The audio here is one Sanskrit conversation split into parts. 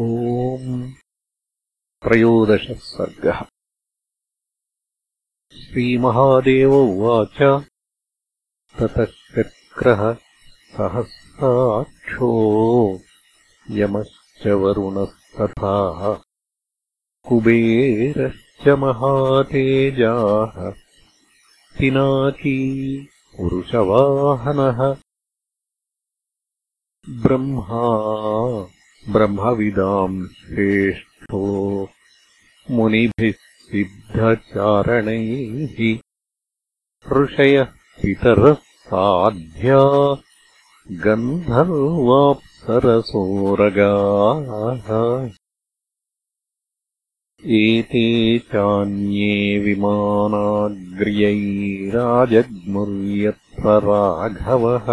ओम् त्रयोदशः सर्गः। श्रीमहादेव उवाच। ततः शक्रः सहस्राक्षो यमश्च वरुणस्तथा। कुबेरश्च महातेजाः। पिनाकी पुरुषवाहनः। ब्रह्मा ब्रह्मविदाम् श्रेष्ठो मुनिभिः सिद्धचारणैः ऋषयः पितरः साध्या गन्धर्वाप्सरसोरगाः एते चान्ये विमानाग्र्यैराजग्मुर्यत्र राघवः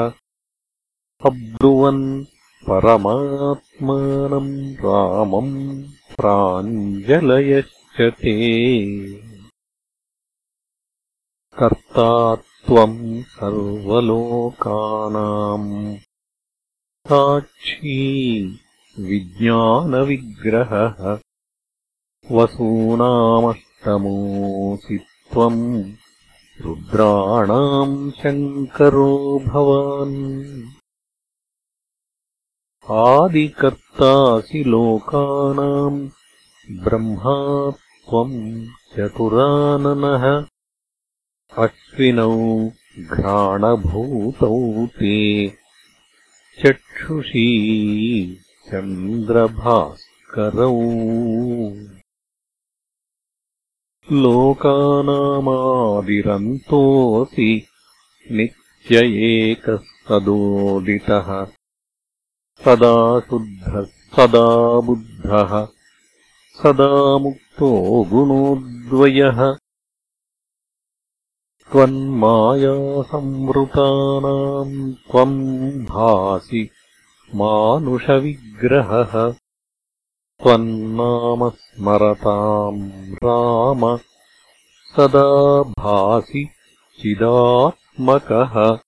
अब्रुवन् परमात्मानम् रामम् प्राञ्जलयश्च ते। कर्ता त्वम् सर्वलोकानाम् साक्षी विज्ञानविग्रहः। वसूनामष्टमोऽसि त्वम् रुद्राणाम् शङ्करो भवान् आदिकर्तासि लोकानाम् ब्रह्मा त्वम् चतुराननः अश्विनौ घ्राणभूतौ ते चक्षुषी चन्द्रभास्करौ। लोकानामादिरन्तोऽसि नित्य एकः सदोदितः सदा शुद्धः सदा बुद्धः सदा मुक्तो गुणोद्वयः। त्वन्मायासंवृतानाम् त्वम् भासि मानुषविग्रहः। त्वन्नाम स्मरताम् राम सदा भासि चिदात्मकः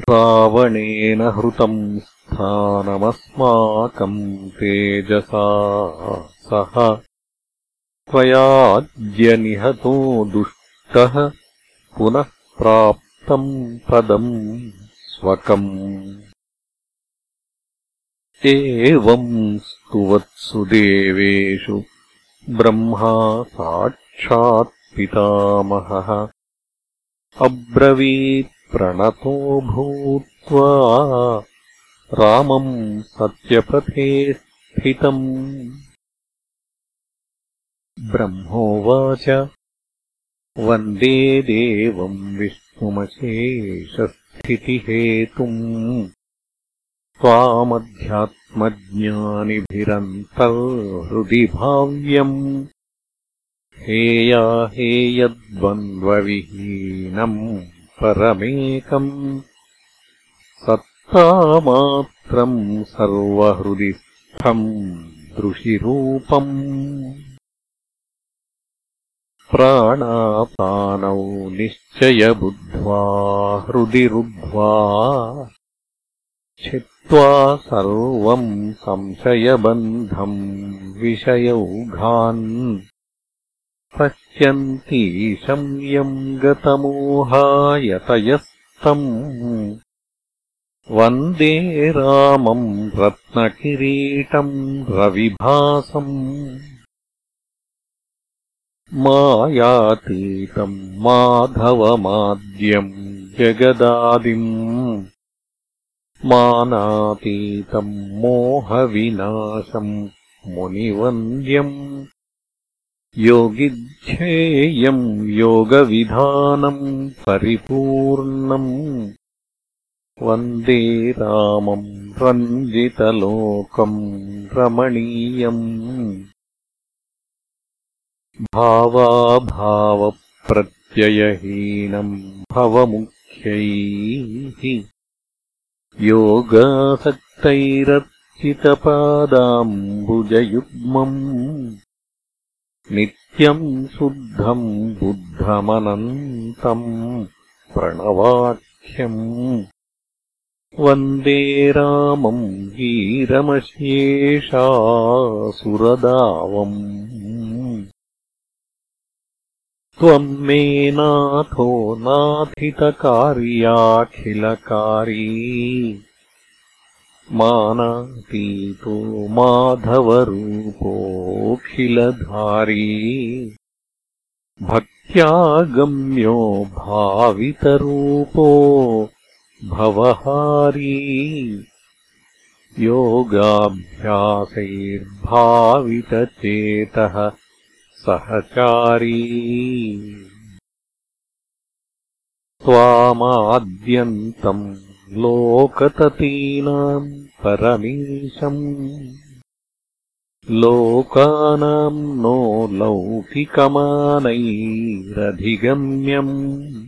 रावणेन हृतम् स्थानमस्माकम् तेजसा सह। त्वयाज्यनिहतो दुष्टः पुनः प्राप्तम् पदम् स्वकम्। एवम् स्तुवत्सु देवेषु ब्रह्मा साक्षात्पितामहः अब्रवीत् प्रणतो भूत्वा रामम् सत्यपथे स्थितम् ब्रह्मोवाच। वन्दे देवम् विष्णुमशेषस्थितिहेतुम्। त्वामध्यात्मज्ञानिभिरन्तर्हृदि भाव्यम् हेया हेयद्वन्द्वविहीनम् परमेकम्। सत्तामात्रम् सर्वहृदिस्थम् दृशिरूपम्। प्राणापानौ निश्चयबुद्ध्वा हृदि रुद्ध्वा छित्त्वा सर्वम् संशयबन्धम् विषयौघान् पश्यन्तीशम् यम् गतमोहायतयस्तम् वन्दे रामम् रत्नकिरीटम् रविभासम् मायातीतम् माधवमाद्यम् जगदादिम्। मानातीतम् मोहविनाशम् मुनिवन्द्यम् योगिध्येयम् योगविधानम् परिपूर्णम् वन्दे रामम् रञ्जितलोकम् रमणीयम् भावाभावप्रत्ययहीनम् भवमुख्यैः योगासक्तैरर्चितपादाम्बुजयुग्मम् नित्यम् शुद्धम् बुद्धमनन्तम् प्रणवाख्यम् वन्दे रामम् वीरमश्येषासुरदावम् त्वम् मे नाथो नाथितकार्याखिलकारी मानातीतो माधवरूपोऽखिलधारी। भक्त्यागम्यो भावितरूपो भवहारी। योगाभ्यासैर्भावितचेतः सहचारी। त्वामाद्यन्तम् लोकततीनाम् परमीशम्। लोकानाम् नो लौकिकमानैरधिगम्यम्।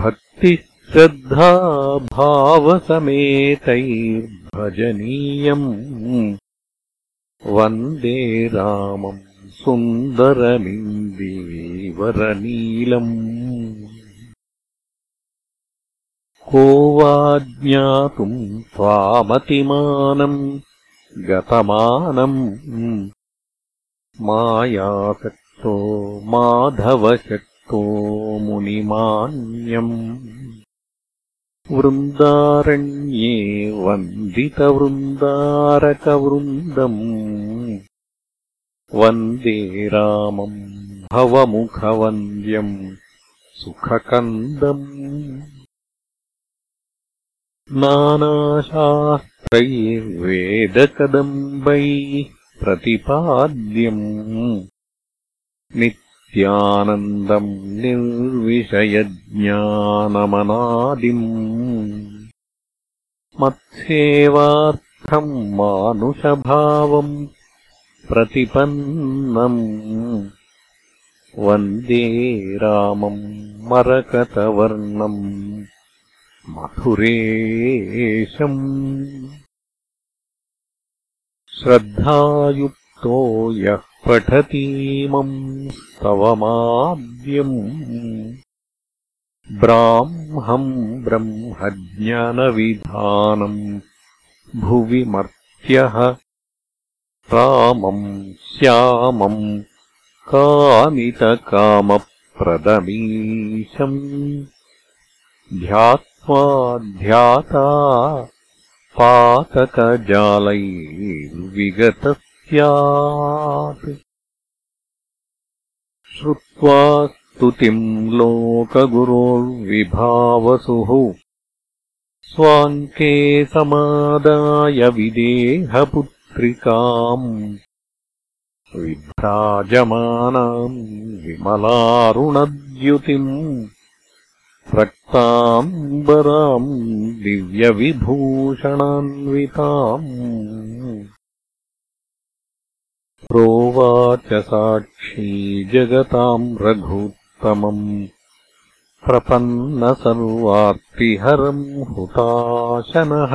भक्तिः श्रद्धा भावसमेतैर्भजनीयम्। वन्दे रामम् सुन्दरमिन्दीवरनीलम् को वा ज्ञातुम् त्वामतिमानम् गतमानम् मायासक्तो माधवशक्तो मुनिमान्यम् वृन्दारण्ये वन्दितवृन्दारकवृन्दम् वन्दे रामम् भवमुखवन्द्यम् सुखकन्दम् नानाशास्त्रैर्वेदकदम्बैः प्रतिपाद्यम् नित्यानन्दम् निर्विषयज्ञानमनादिम् मत्सेवार्थम् मानुषभावम् प्रतिपन्नम् वन्दे रामम् मरकतवर्णम् मथुरेशम् श्रद्धायुक्तो यः पठतीमम् स्तवमाद्यम् ब्राह्मम् ब्रह्मज्ञानविधानम् भुवि मर्त्यः। रामम् श्यामम् कामितकामप्रदमीशम्। ध्यात्वा ध्याता पातकजालैर्विगतः स्यात् श्रुत्वा स्तुतिम् लोकगुरोर्विभावसुः। स्वाङ्के समादाय विदेहपुत्रिकाम्। विभ्राजमानाम् विमलारुणद्युतिम् रक्ताम्बराम् दिव्यविभूषणान्विताम् प्रोवाच साक्षी जगताम् रघुत्तमम् प्रपन्नसर्वार्तिहरम् हुताशनः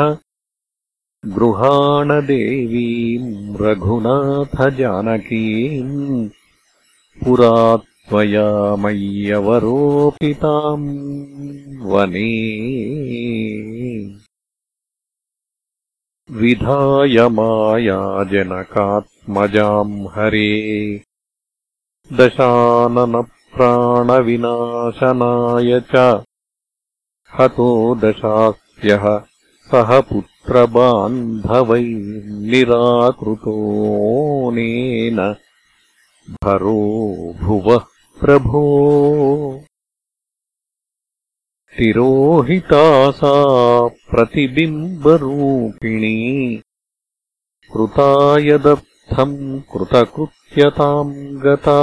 गृहाणदेवीम् रघुनाथजानकीम् पुरा त्वया मय्यवरोपिताम् वने विधाय मायाजनकात्मजाम् हरे दशाननप्राणविनाशनाय च हतो दशास्यः सह पुत्रबान्धवैर्निराकृतोऽनेन भरो भुवः प्रभो। तिरोहिता सा प्रतिबिम्बरूपिणी। कृता यदर्थम् कृतकृत्यताम् गता।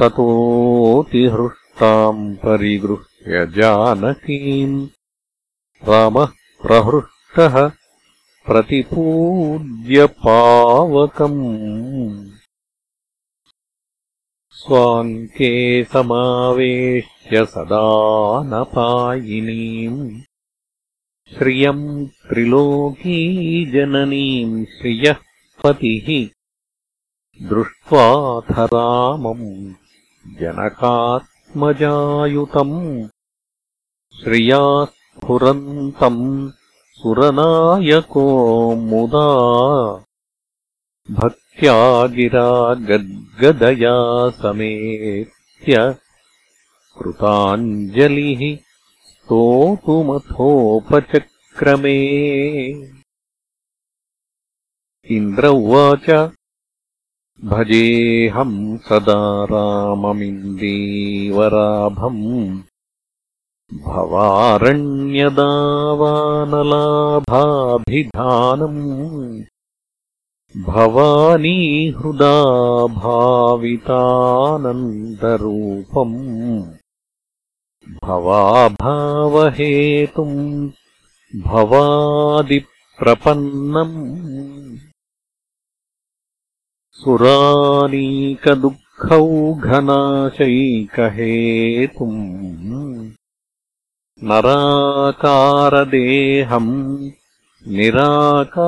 ततोऽतिहृष्टाम् परिगृह्य जानकीम् रामः प्रहृष्टः प्रतिपूज्यपावकम् स्वाङ्के समावेश्य सदानपायिनीम् श्रियम् त्रिलोकीजननीम् श्रियः पतिः। दृष्ट्वाथ रामम् जनकात्मजायुतम्। श्रियास्त्वम् स्फुरन्तम् सुरनायको मुदा भक्त्या गिरा गद्गदया समेत्य कृताञ्जलिः स्तोतुमथोपचक्रमे। इन्द्र उवाच भजेऽहम् सदा राममिन्दीवराभम्। भवारण्यदावानलाभाभिधानम् भवानी हृदा भावितानन्दरूपम् भवाभावहेतुम् भवादिप्रपन्नम्। सुरानीकदुःखौघनाशैकहेतुम् नराकारदेहम् निराकारमीड्यम्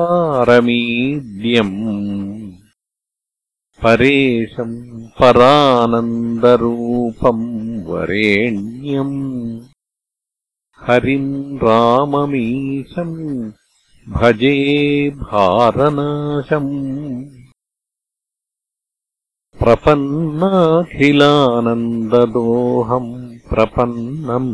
परेशम् परानन्दरूपम् वरेण्यम् हरिम् राममीशम् भजे भारनाशम् प्रपन्नाखिलानन्ददोऽहम् प्रपन्नम्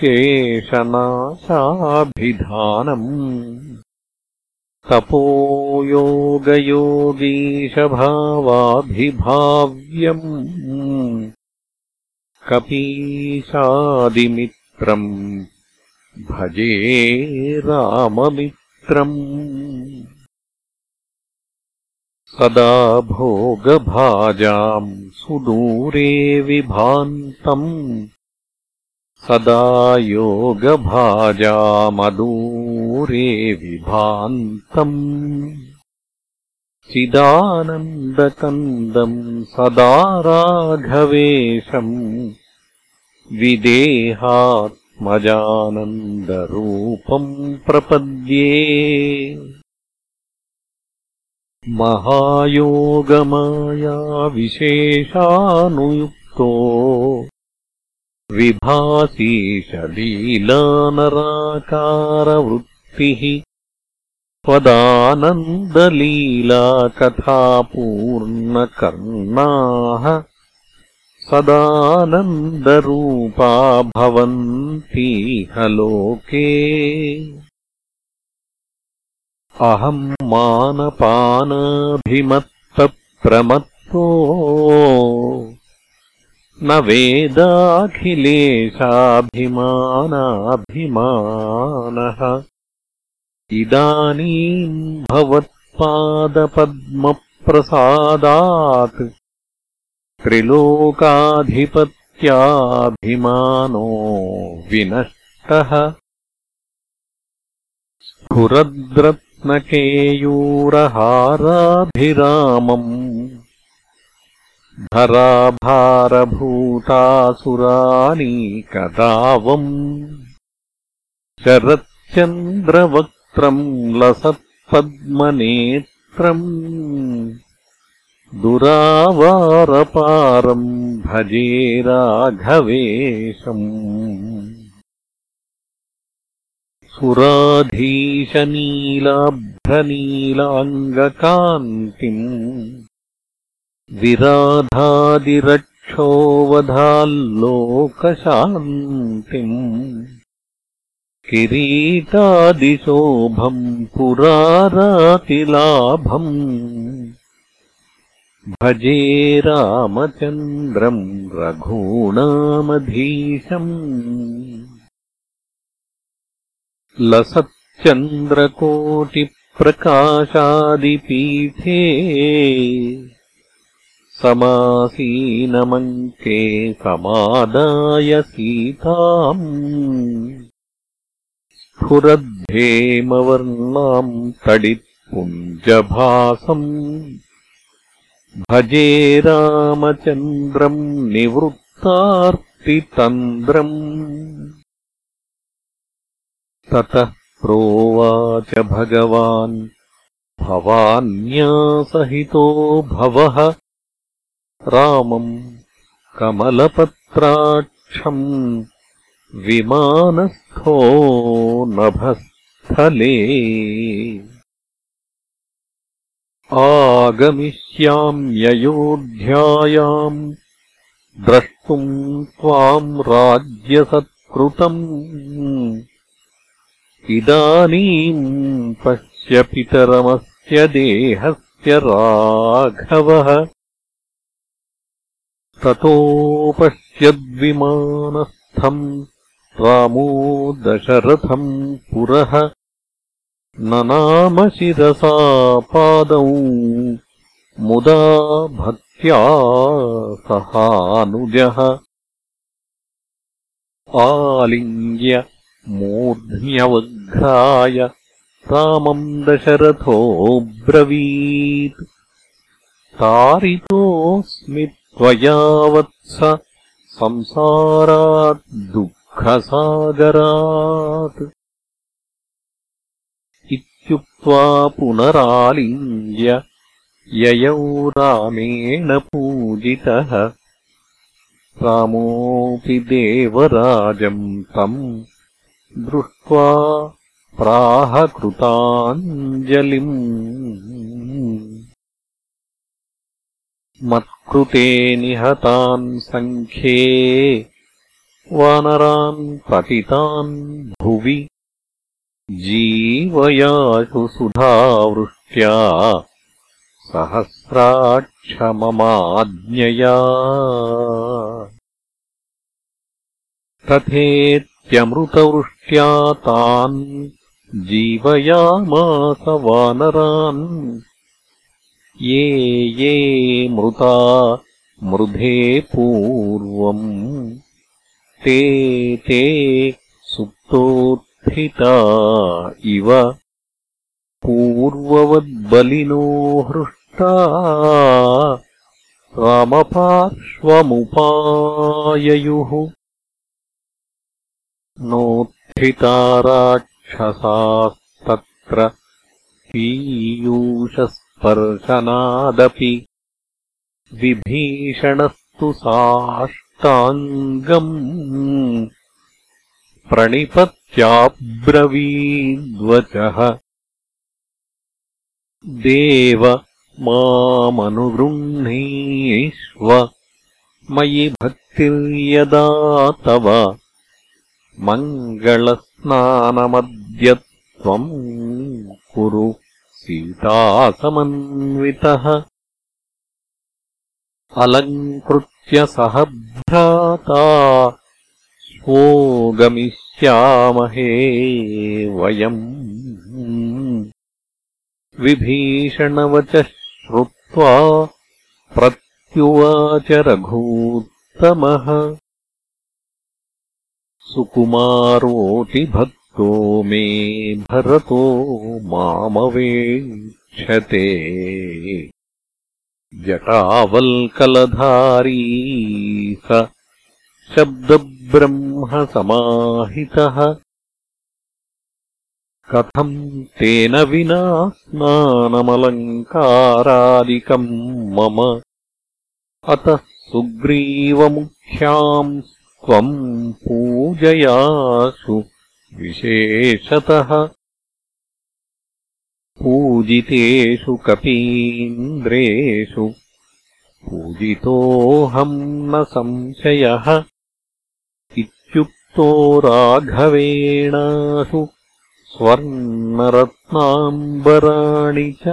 प्रपन्नाप्तिनिश्चेषनाशाभिधानम् तपोयोगयोगीशभावाभिभाव्यम्। कपीशादिमित्रम् भजे राममित्रम्। सदा भोगभाजाम् सुदूरे विभान्तम् सदा योगभाजामदूरे विभान्तम्। चिदानन्दकन्दम् सदा राघवेशम् विदेहात्मजानन्दरूपम् प्रपद्ये। महायोगमायाविशेषानुयुक्तो विभासीशलीलानराकारवृत्तिः त्वदानन्दलीलाकथापूर्णकर्णाः सदानन्दरूपा भवन्तीह लोके अहम् मानपानाभिमत्तप्रमत्तो न वेदाखिलेशाभिमानाभिमानः इदानीम् भवत्पादपद्मप्रसादात् त्रिलोकाधिपत्याभिमानो विनष्टः। स्फुरद्रत्नकेयूरहाराभिरामम् धराभारभूतासुरानीकदावम् शरच्चन्द्रवक्त्रम् लसत्पद्मनेत्रम् दुरावारपारम् भजे राघवेशम् सुराधीशनीलाभ्रनीलाङ्गकान्तिम् विराधादिरक्षोवधाल्लोकशान्तिम् किरीटादिशोभम् पुरारातिलाभम् भजे रामचन्द्रम् रघूणामधीशम् लसच्चन्द्रकोटिप्रकाशादिपीठे समासीनमङ्के समादाय सीताम्। स्फुरद्धेमवर्णाम् तडित्पुञ्जभासम्। भजे रामचन्द्रम् निवृत्तार्तितन्द्रम्। ततः प्रोवाच भगवान्। भवान्यासहितो भवः रामम् कमलपत्राक्षम् क्षम् विमानस्थो नभस्थले। आगमिष्याम्ययोध्यायाम् द्रष्टुम् त्वाम् राज्यसत्कृतम्। इदानीम् पश्य पितरमस्य देहस्य राघवः ततोपश्यद्विमानस्थम् रामो दशरथम् पुरः ननामशिरसा पादौ मुदा भक्त्या सहानुजः। आलिङ्ग्य मूर्ध्न्यवघ्राय रामम् दशरथोऽब्रवीत्। तारितोऽस्मि त्वया वत्स संसारात् दुःखसागरात् इत्युक्त्वा पुनरालिङ्ग्य ययौ रामेण पूजितः। रामोऽपि देवराजम् तम् दृष्ट्वा प्राहकृताञ्जलिम् मत्कृते निहतान् सङ्ख्ये वानरान् पतितान् भुवि जीवयाशु सुधावृष्ट्या सहस्राक्षममाज्ञया। तथेत्यमृतवृष्ट्या तान् जीवयामास वानरान्। ये ये मृता मृधे पूर्वम्। ते ते सुप्तोत्थिता इव पूर्ववद्बलिनो हृष्टा। रामपार्श्वमुपाययुः। नोत्थिता राक्षसास्तत्र पीयूषस्पर्शनादपि विभीषणस्तु साष्टाङ्गम् प्रणिपत्याब्रवीद्वचः। देव मामनुगृह्णीष्व मयि भक्तिर्यदा तव। मङ्गलस्नानमद्य त्वम् कुरु सीतासमन्वितः अलङ्कृत्य सह भ्राता स्वोगमिष्यामहे वयम् विभीषणवचः श्रुत्वा प्रत्युवाच रघूत्तमः। सुकुमारोति भक्तो मे भरतो मामवेक्षते जटावल्कलधारी स शब्दब्रह्मसमाहितः। कथम् तेन विना स्नानमलङ्कारादिकम् मम। अतः सुग्रीवमुख्याम् त्वम् पूजयासु विशेषतः पूजितेषु कपीन्द्रेषु। पूजितोऽहम् न संशयः। इत्युक्तो राघवेणासु स्वर्णरत्नाम्बराणि च।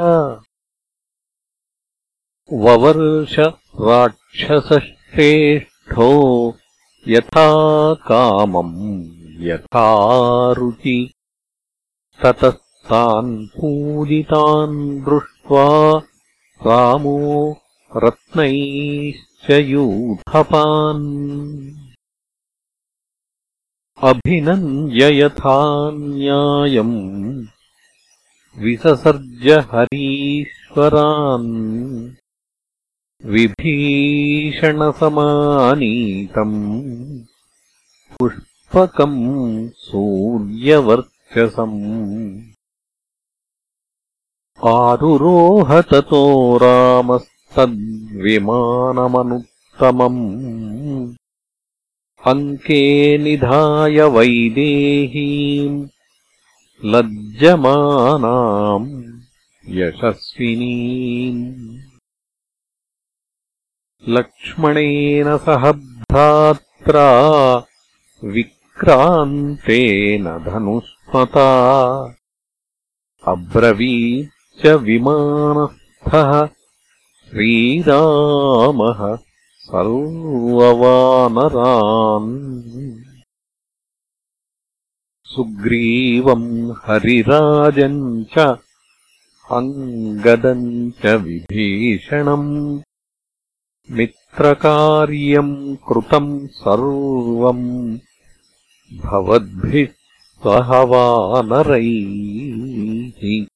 ववर्ष राक्षसश्रेष्ठो यथा कामम् यथा रुचि। ततः तान् पूजितान् दृष्ट्वा रामो रत्नैश्च यूथपान्। अभिनन्द्य यथा न्यायम् विससर्ज हरीश्वरान्। विभीषणसमानीतम् पुष्पकम् सूर्यवर्चसम् आरुरोह ततो रामस्तद्विमानमनुत्तमम् अङ्के निधाय वैदेहीम् लज्जमानाम् यशस्विनीम्। लक्ष्मणेन सह भ्रात्रा विक्रान्तेन धनुष्मता अब्रवीच्च विमानस्थः श्रीरामः सर्ववानरान्। सुग्रीवम् हरिराजम् च अङ्गदम् च विभीषणम्। मित्रकार्यम् कृतम् सर्वम् भवद्भिः सह वानरैः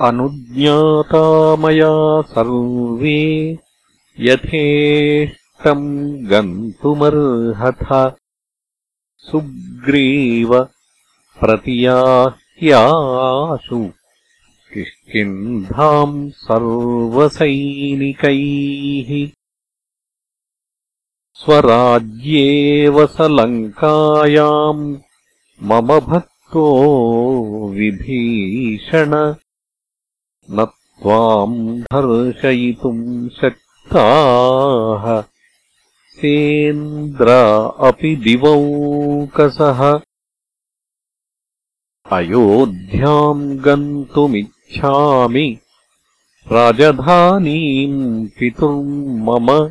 अनुज्ञाता मया सर्वे यथेष्टम् गन्तुमर्हथ। सुग्रीव प्रतियाह्याशु किष्किन्धाम् सर्वसैनिकैः। स्वराज्येव स लङ्कायाम् मम भक्तो विभीषण न त्वाम् धर्शयितुम् शक्ताः। सेन्द्र अपि दिवौकसः। अयोध्याम् गन्तुमिच्छामि। राजधानीम् पितुम् मम।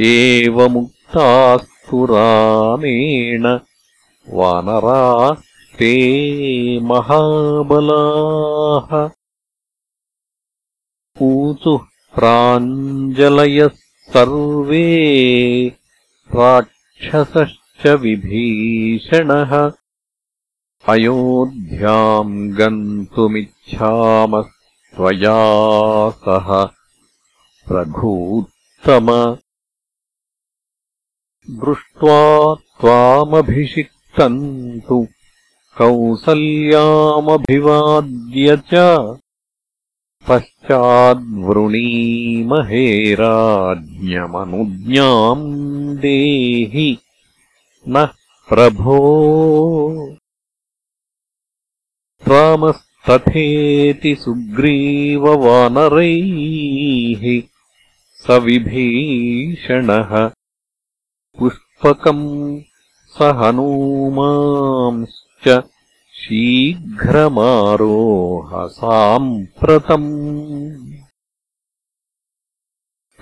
एवमुक्तास्तु रामेण। वानरास्ते महाबलाः ऊचुः प्राञ्जलयः सर्वे राक्षसश्च विभीषणः। अयोध्याम् गन्तुमिच्छामः त्वया सह। रघूत्तम दृष्ट्वा त्वामभिषिक्तम् तु कौसल्यामभिवाद्य च पश्चाद्वृणीमहे राज्ञमनुज्ञाम् देहि। नः प्रभो। रामस्तथेति सुग्रीववानरैः स विभीषणः पुष्पकम् स हनूमांश्च शीघ्रमारोह साम्प्रतम्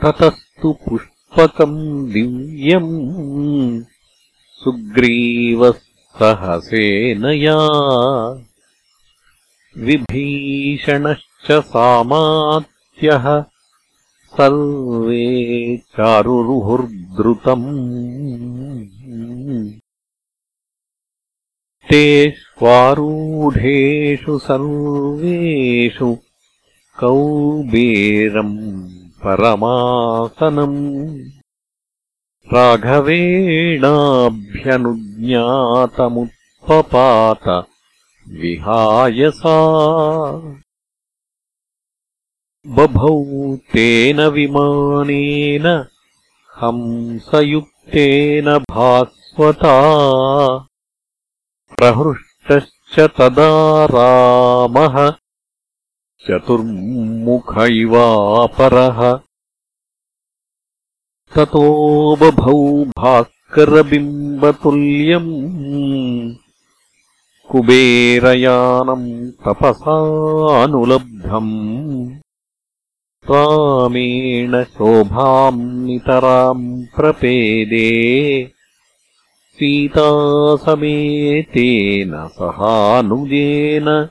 ततस्तु पुष्पकम् दिव्यम्। सुग्रीवः सहसेनया विभीषणश्च सामात्यः। सर्वे चारुरुहुर्द्रुतम् तेष्वारूढेषु सर्वेषु कौबेरम् परमासनम् राघवेणाभ्यनुज्ञातमुत्पपात विहाय सा। बभौ तेन विमानेन हंसयुक्तेन भास्वता प्रहृष्टश्च तदा रामः चतुर्मुख इवापरः ततो बभौ भास्करबिम्बतुल्यम् कुबेरयानम् तपसानुलब्धम् रामेण शोभाम् नितराम् प्रपेदे सीतासमेतेन सहानुजेन।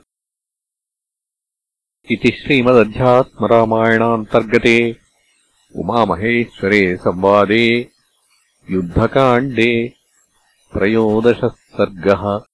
इति श्रीमदध्यात्मरामायणान्तर्गते उमामहेश्वरे संवादे युद्धकाण्डे त्रयोदशः सर्गः